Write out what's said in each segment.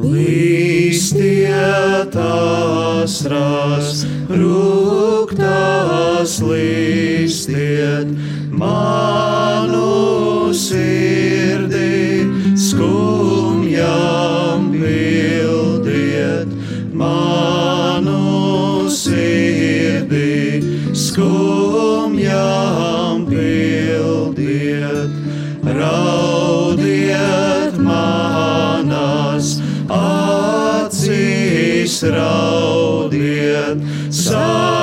Līstiet asras, rūktās līstiet, manu sirdi skumjām pildiet, manu sirdi skumjām raudiet, sāpēm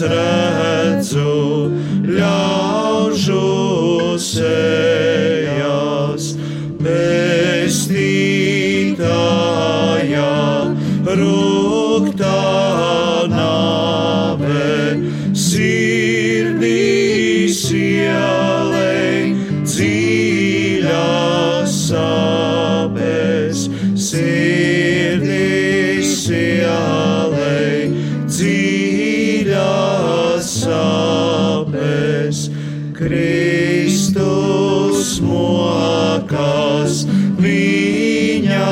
Nazareth. Kristus mokās viņa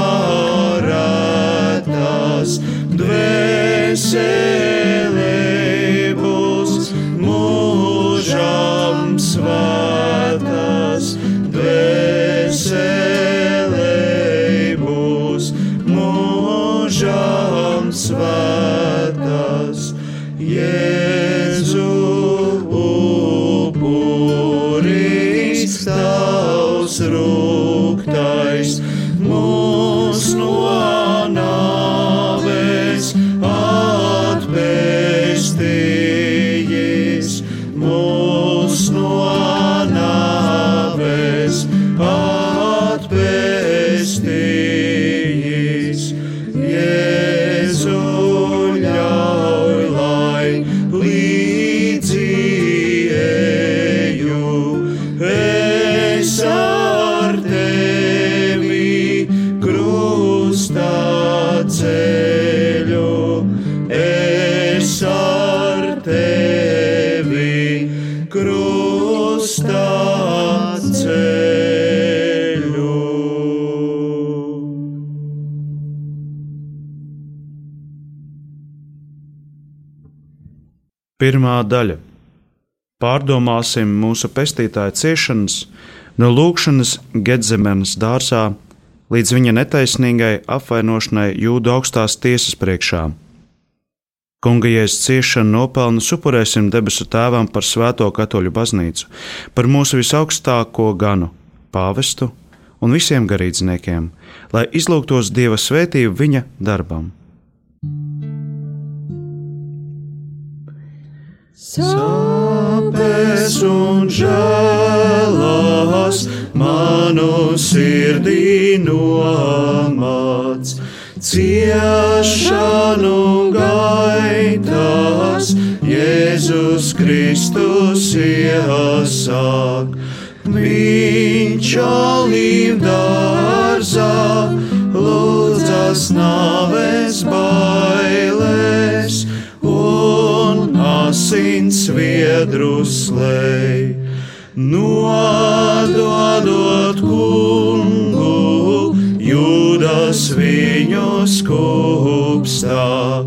rētās, dvēselē So. Krustā ceļu. Pirmā daļa. Pārdomāsim mūsu pestītāja ciešanas no lūkšanas Gedzemenas dārzā līdz viņa netaisnīgai apvainošanai jūdu augstās tiesas priekšā. Kunga jēzus ciešanu nopelnu upurēsim debesu tēvam par svēto katoļu baznīcu, par mūsu visaugstāko ganu, pāvestu un visiem garīdzniekiem, lai izlūgtos Dieva svētību viņa darbam. Sāp mīlēs un žēlās manu sirdī nomāc. Ciešanu gaitās Jēzus Kristus iesāk. Viņš olīv dārzā lūdzas nāves bailēs un asins viedrus lej. Viņu skūpstā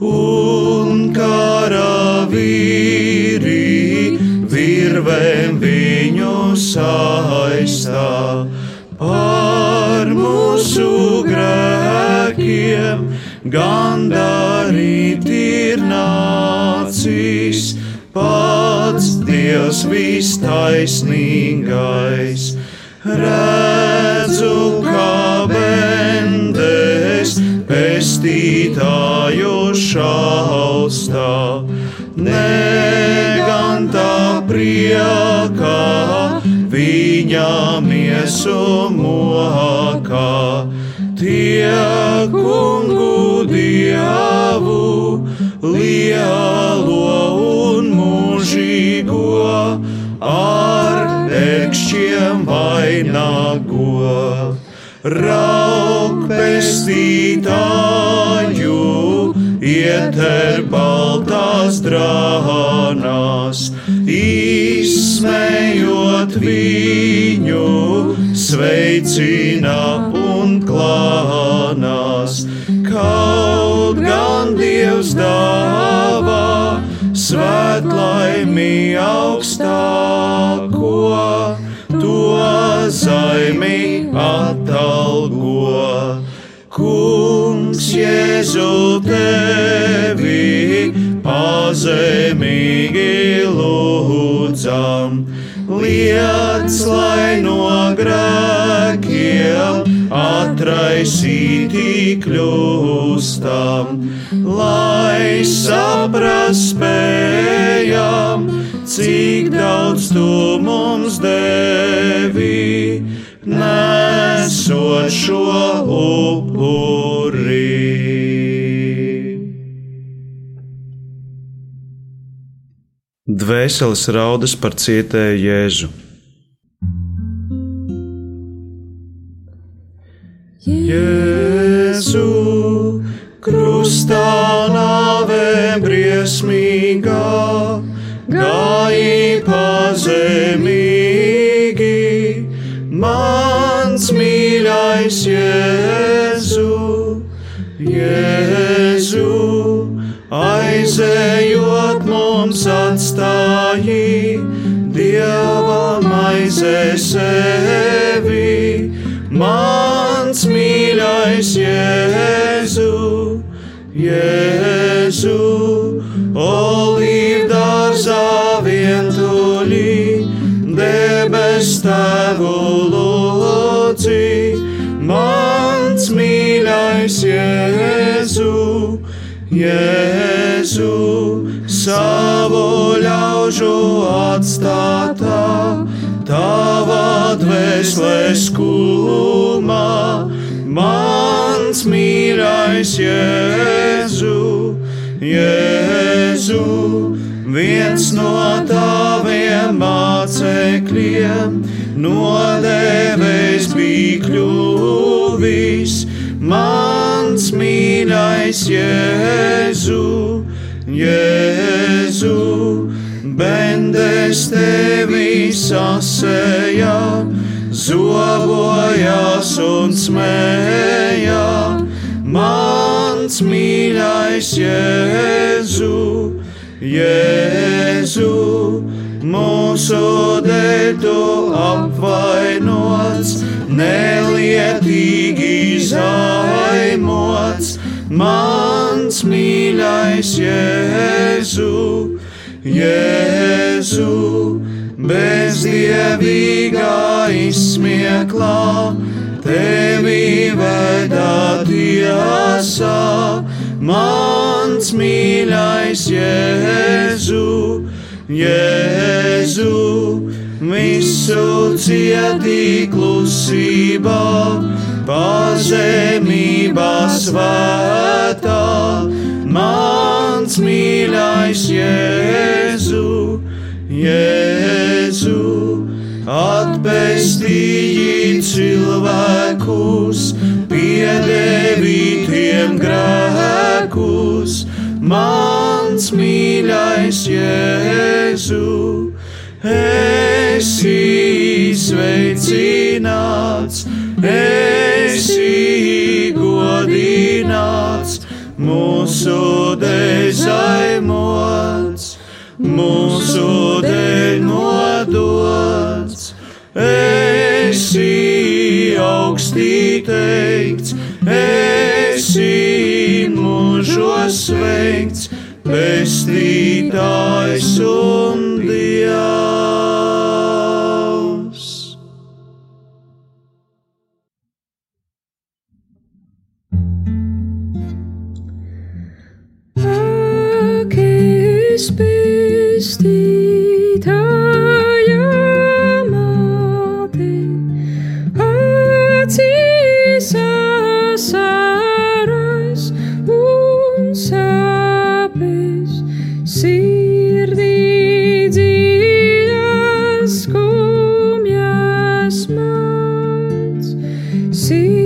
un karavīri virvēm viņu saistā par mūsu grēkiem gandarīt ir nācis pats Dievs vistaisnīgais. Redzu, pestītāju šaustā, negantā priekā viņa miesu mokā. Tie kungu dievu lielo un mūžīgo ar ekšķiem vainago. Rauk pestītāju, ieter baltās drānās, izsmējot viņu, sveicina un klānās. Kaut gan Dievs dāvā svētlaimi augstāko, to zaimi atalgo. Jēzu tevi pazemīgi lūdzam, liec, lai no grēkiem atraisīti kļūstam, lai saprast spējam, cik daudz tu mums devi, nesot šo upuri. Dvēseles raudas par cietēju Jēzu. Jēzu, krustā nāve briesmīgā, gāji pazemīgi, mums atstāji, Dieva maizē sevi, mans mīļais Jēzu, Jēzu, olīvdārzā vientuļi, debes tēvu lūdzi, mans mīļais Jēzu, Jēzu, savu ļaužu atstātā, tava dvēseles skumā, mans mīļais Jēzu, Jēzu, viens no taviem mācekļiem, nodevējs bija kļuvis, mans mīļais Jēzu, Jēzu, bendes tevi sasēja, zobojās un smēja, mans mīļais Jēzu, Jēzu, mūsu dēļ tu apvainots, nelietīgi zaimots, mans mīļais Jēzu, Jēzu, bezdievīgā izsmieklā, tevi veda tiesā, mans mīļais Jēzu, Jēzu, visu cietī klusībā, pazemībā svētā. Kungs, Jēzu, Jēzu, atpestīji cilvēkus, piedevītiem grēkus, mans mīļais Jēzu, esi sveicināts, esi godināts mūsu dezai. teikts, esi mūžos sveikts, pestītājs un dievs. Ak, es pestītājs. see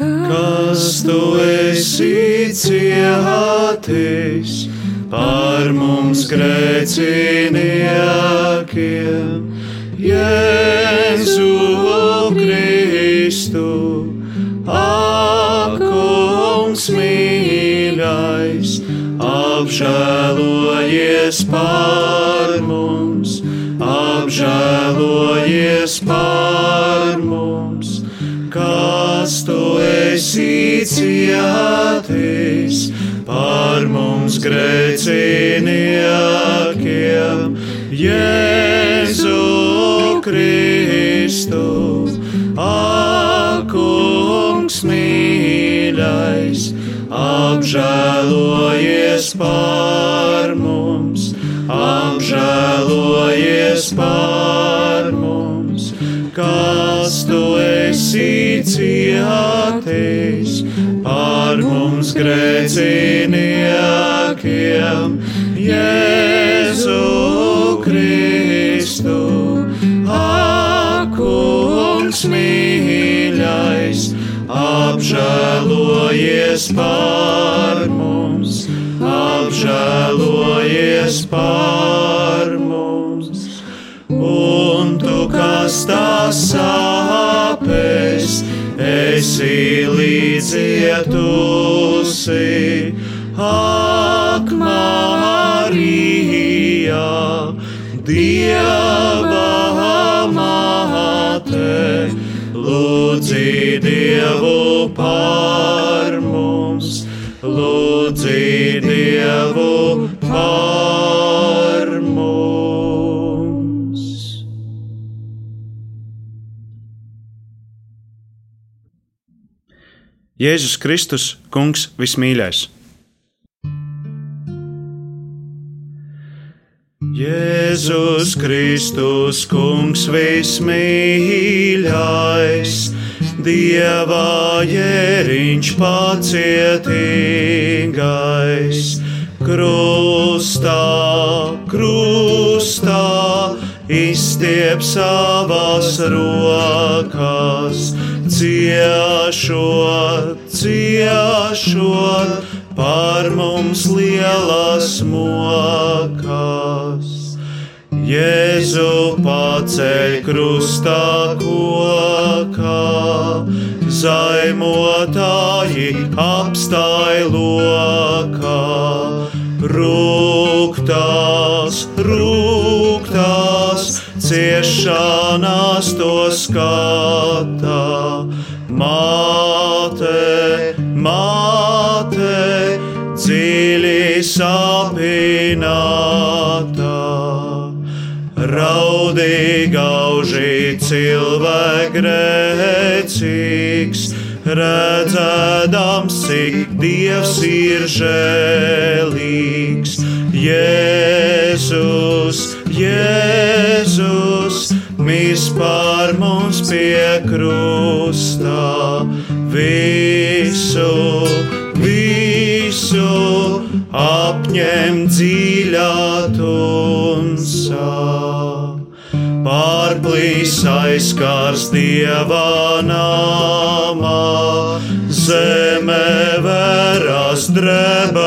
kas tu esi cietis par mums grēciniekiem, Jēzu Kristu, akungs mīļais, apžēlojies par mums, apžēlojies par mums. Grēciniekiem, Jēzu Kristu, akungs mīļais, apžēlojies par mums, apžēlojies par mums, kas tu esi cietis par mums grēciniekiem, Jēzu Kristu, akungs mīļais, apžēlojies par mums, apžēlojies par mums. Un tu, kas tās sāpes, esi līdzietusi, ak, Dieva māte, lūdzi Dievu par mums, lūdzi Dievu par mums. Jēzus Kristus, Kungs vismīļais. Jēzus Kristus, Kungs vismīļais, Dieva jēriņš pacietīgais, krustā, krustā, izstiep savas rokas, ciešot, ciešot par mums lielas mokas. Jēzu paceļ krustā kokā, zaimotāji apstāj lokā. Rūktās, rūktās, ciešanās to skatā. Māte, māte, dziļi sapinātā. Raudīgauži cilvēkrēcīgs, redzēdams, cik Dievs ir žēlīgs. Jēzus, Jēzus, mis par mums pie krustā, visu, visu apņem dziļā tumsā. Pārplīs aizskars dieva namā, zeme veras drebedamā.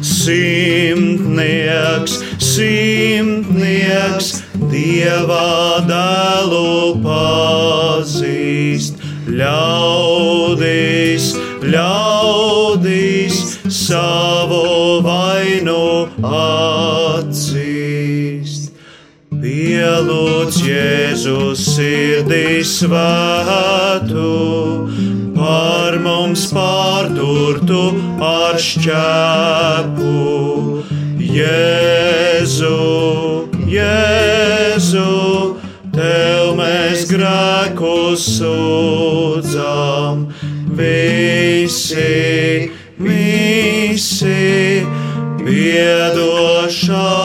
Simtnieks, simtnieks, dieva dēlu pazīst, ļaudīs, savu vainu atzīst. Pielūdz Jēzus sirdī svētu, par mums pārturtu ar šķēpu. Jēzu, Jēzu, Tev mēs grēkus sūdzam, visi, visi, piedošanu lūdzam.